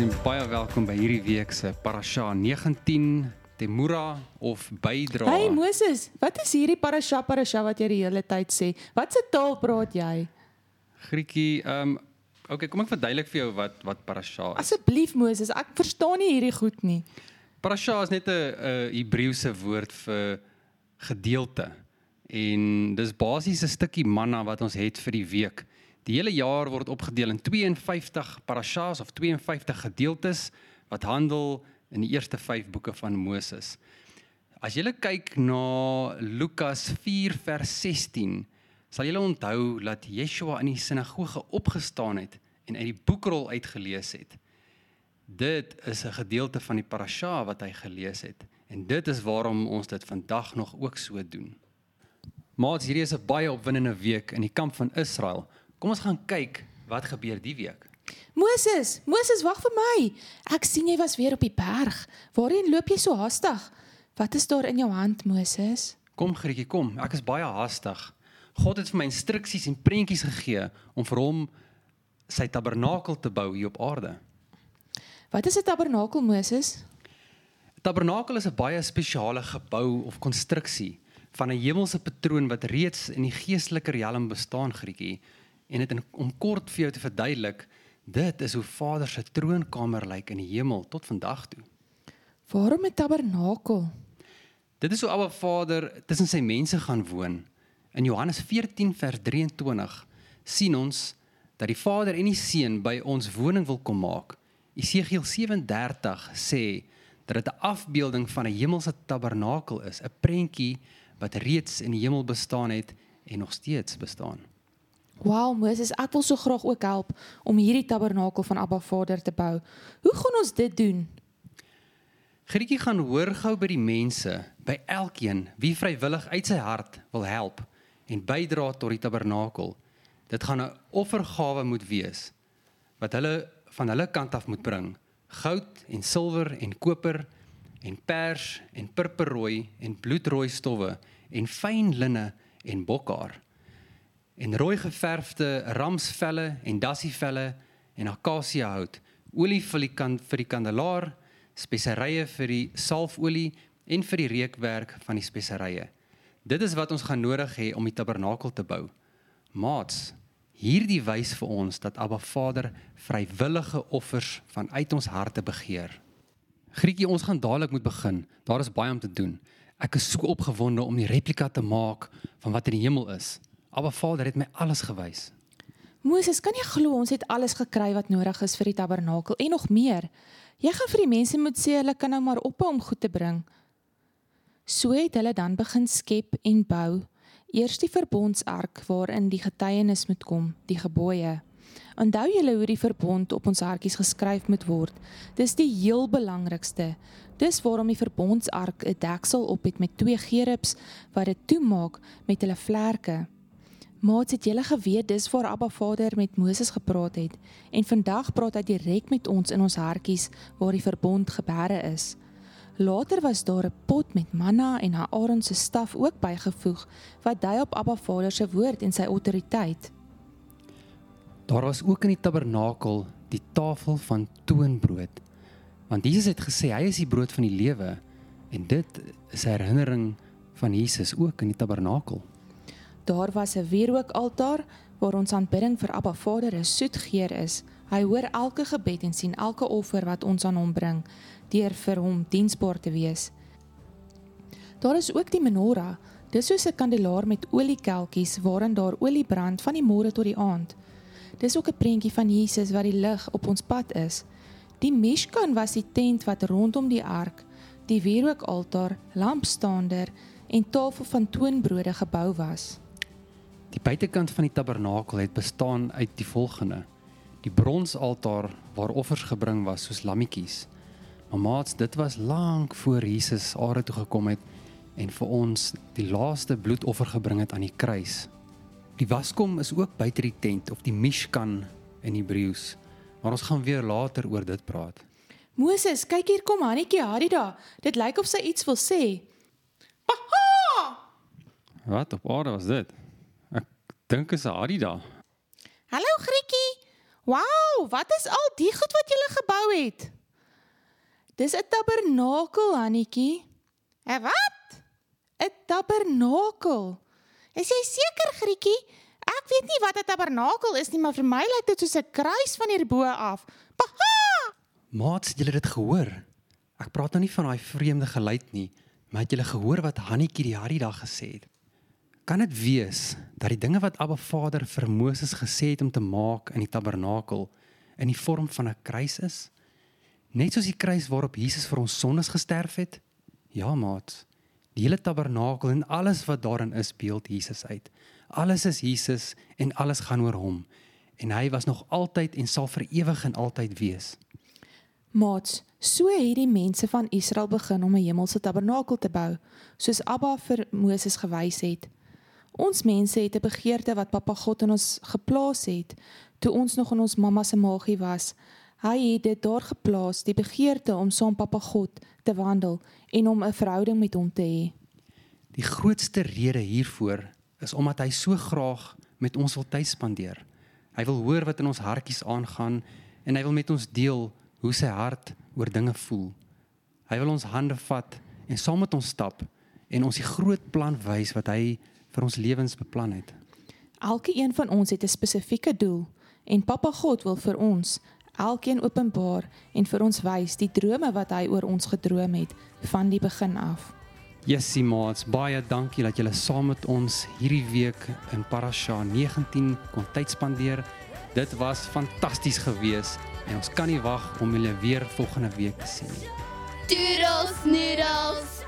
en baie welkom by hierdie week se Parasha 19 Temura of bydra. Hey Moses, wat is hierdie parasha parasha wat jy die hele tyd sê? Wat se taal praat jy? Grietjie, ehm um, okay, kom ek verduidelik vir jou wat wat Parasha is. Asseblief Moses, ek verstaan nie hierdie goed nie. Parasha is net 'n 'n Hebreëse woord vir gedeelte. En dis basies 'n stukkie manna wat ons het vir die week. Die hele jaar word opgedeel in 52 parashas of 52 gedeeltes wat handel in die eerste 5 boeke van Moses. As jy kyk na Lukas 4 vers 16, sal jy onthou dat Yeshua in die sinagoge opgestaan het en uit die boekrol uitgelees het. Dit is 'n gedeelte van die parasha wat hy gelees het en dit is waarom ons dit vandag nog ook so doen. Maats, hierdie is 'n baie opwindende week in die kamp van Israel. Kom ons gaan kyk wat gebeur die week. Moses, Moses wag vir my. Ek sien jy was weer op die berg. Waarheen loop jy so haastig? Wat is daar in jou hand, Moses? Kom Grietjie, kom. Ek is baie haastig. God het vir my instruksies en prentjies gegee om vir hom sy tabernakel te bou hier op aarde. Wat is 'n tabernakel, Moses? Tabernakel is 'n baie spesiale gebou of konstruksie van 'n hemelse patroon wat reeds in die geestelike riem bestaan, Grietjie. En dit om kort vir jou te verduidelik, dit is hoe Vader se troonkamer lyk in die hemel tot vandag toe. Waarom 'n tabernakel? Dit is hoe Abba Vader tussen sy mense gaan woon. In Johannes 14 vers 23 sien ons dat die Vader en die Seun by ons woning wil kom maak. Esegiel 37 sê dat dit 'n afbeelding van 'n hemelse tabernakel is, 'n prentjie wat reeds in die hemel bestaan het en nog steeds bestaan. Wow, Moses, ek wil so graag ook help om hierdie tabernakel van Abba Vader te bou. Hoe gaan ons dit doen? Grietjie gaan hoor gou by die mense, by elkeen wie vrywillig uit sy hart wil help en bydra tot die tabernakel. Dit gaan 'n offergawe moet wees wat hulle van hulle kant af moet bring. Goud en silwer en koper en pers en purperrooi en bloedrooi stowwe en fyn linne en bokhaar en rooi geverfde ramsvelle en dassievelle en akasiëhout, olie vir die kan vir die kandelaar, speserye vir die salfolie en vir die reukwerk van die speserye. Dit is wat ons gaan nodig hê om die tabernakel te bou. Maats, hierdie wys vir ons dat Abba Vader vrywillige offers vanuit ons harte begeer. Grietjie, ons gaan dadelik moet begin. Daar is baie om te doen. Ek is so opgewonde om die replika te maak van wat in die hemel is. Abba Vader het my alles gewys. Moses, kan jy glo ons het alles gekry wat nodig is vir die tabernakel en nog meer? Jy gaan vir die mense moet sê hulle kan nou maar ophou om goed te bring. So het hulle dan begin skep en bou. Eers die verbondsark waarin die getuienis moet kom, die gebooie. Onthou julle hoe die verbond op ons hartjies geskryf moet word. Dis die heel belangrikste. Dis waarom die verbondsark 'n deksel op het met twee gerubs wat dit toemaak met hulle vlerke. Maats, het julle geweet dis waar Abba Vader met Moses gepraat het en vandag praat hy direk met ons in ons hartjies waar die verbond gebeure is. Later was daar 'n pot met manna en Aaron se staf ook bygevoeg wat dui op Abba Vader se woord en sy autoriteit. Daar was ook in die tabernakel die tafel van toonbrood. Want Jesus het gesê hy is die brood van die lewe en dit is 'n herinnering van Jesus ook in die tabernakel. Daar was 'n wierookaltaar waar ons aanbidding vir Abba Vader 'n soet geur is. Hy hoor elke gebed en sien elke offer wat ons aan hom bring deur vir hom diensbaar te wees. Daar is ook die menorah. Dis soos 'n kandelaar met oliekelkies waarin daar olie brand van die môre tot die aand. Dis ook 'n prentjie van Jesus wat die lig op ons pad is. Die Mishkan was die tent wat rondom die ark, die wierookaltaar, lampstander en tafel van toonbrode gebou was. Die buitekant van die tabernakel het bestaan uit die volgende: die bronsaltaar waar offers gebring was soos lammetjies. Maar maats, dit was lank voor Jesus aarde toe gekom het en vir ons die laaste bloedoffer gebring het aan die kruis. Die waskom is ook buite die tent of die mishkan in Hebreëus. Maar ons gaan weer later oor dit praat. Moses, kyk hier kom Hannetjie Harida. Dit lyk of sy iets wil sê. Paha! Wat op aarde was dit? Ek dink is 'n Adida. Hallo Grietjie. Wow, wat is al die goed wat jy gebou het? Dis 'n tabernakel, Hannetjie. 'n Wat? 'n Tabernakel. Is jy seker, Grietjie? Ek weet nie wat 'n tabernakel is nie, maar vir my lyk dit soos 'n kruis van hierbo af. Paha! Maats, het julle dit gehoor? Ek praat nou nie van daai vreemde geluid nie, maar het julle gehoor wat Hannetjie die Harida gesê het? Kan dit wees dat die dinge wat Abba Vader vir Moses gesê het om te maak in die tabernakel in die vorm van 'n kruis is? Net soos die kruis waarop Jesus vir ons sondes gesterf het? Ja, maats. Die hele tabernakel en alles wat daarin is, beeld Jesus uit. Alles is Jesus en alles gaan oor hom. En hy was nog altyd en sal vir ewig en altyd wees. Maats, so het die mense van Israel begin om 'n hemelse tabernakel te bou, soos Abba vir Moses gewys het. Ons mense het 'n begeerte wat Papa God in ons geplaas het toe ons nog in ons mamma se maagie was. Hy het dit daar geplaas, die begeerte om saam Papa God te wandel en om 'n verhouding met hom te hê. Die grootste rede hiervoor is omdat hy so graag met ons wil tyd spandeer. Hy wil hoor wat in ons hartjies aangaan en hy wil met ons deel hoe sy hart oor dinge voel. Hy wil ons hande vat en saam met ons stap en ons die groot plan wys wat hy vir ons lewens beplan het. Elke een van ons het 'n spesifieke doel en Papa God wil vir ons elkeen openbaar en vir ons wys die drome wat hy oor ons gedroom het van die begin af. Jessie maats, baie dankie dat julle saam met ons hierdie week in Parasha 19 kon tyd spandeer. Dit was fantasties geweest en ons kan nie wag om julle weer volgende week te sien nie. Doodles noodles.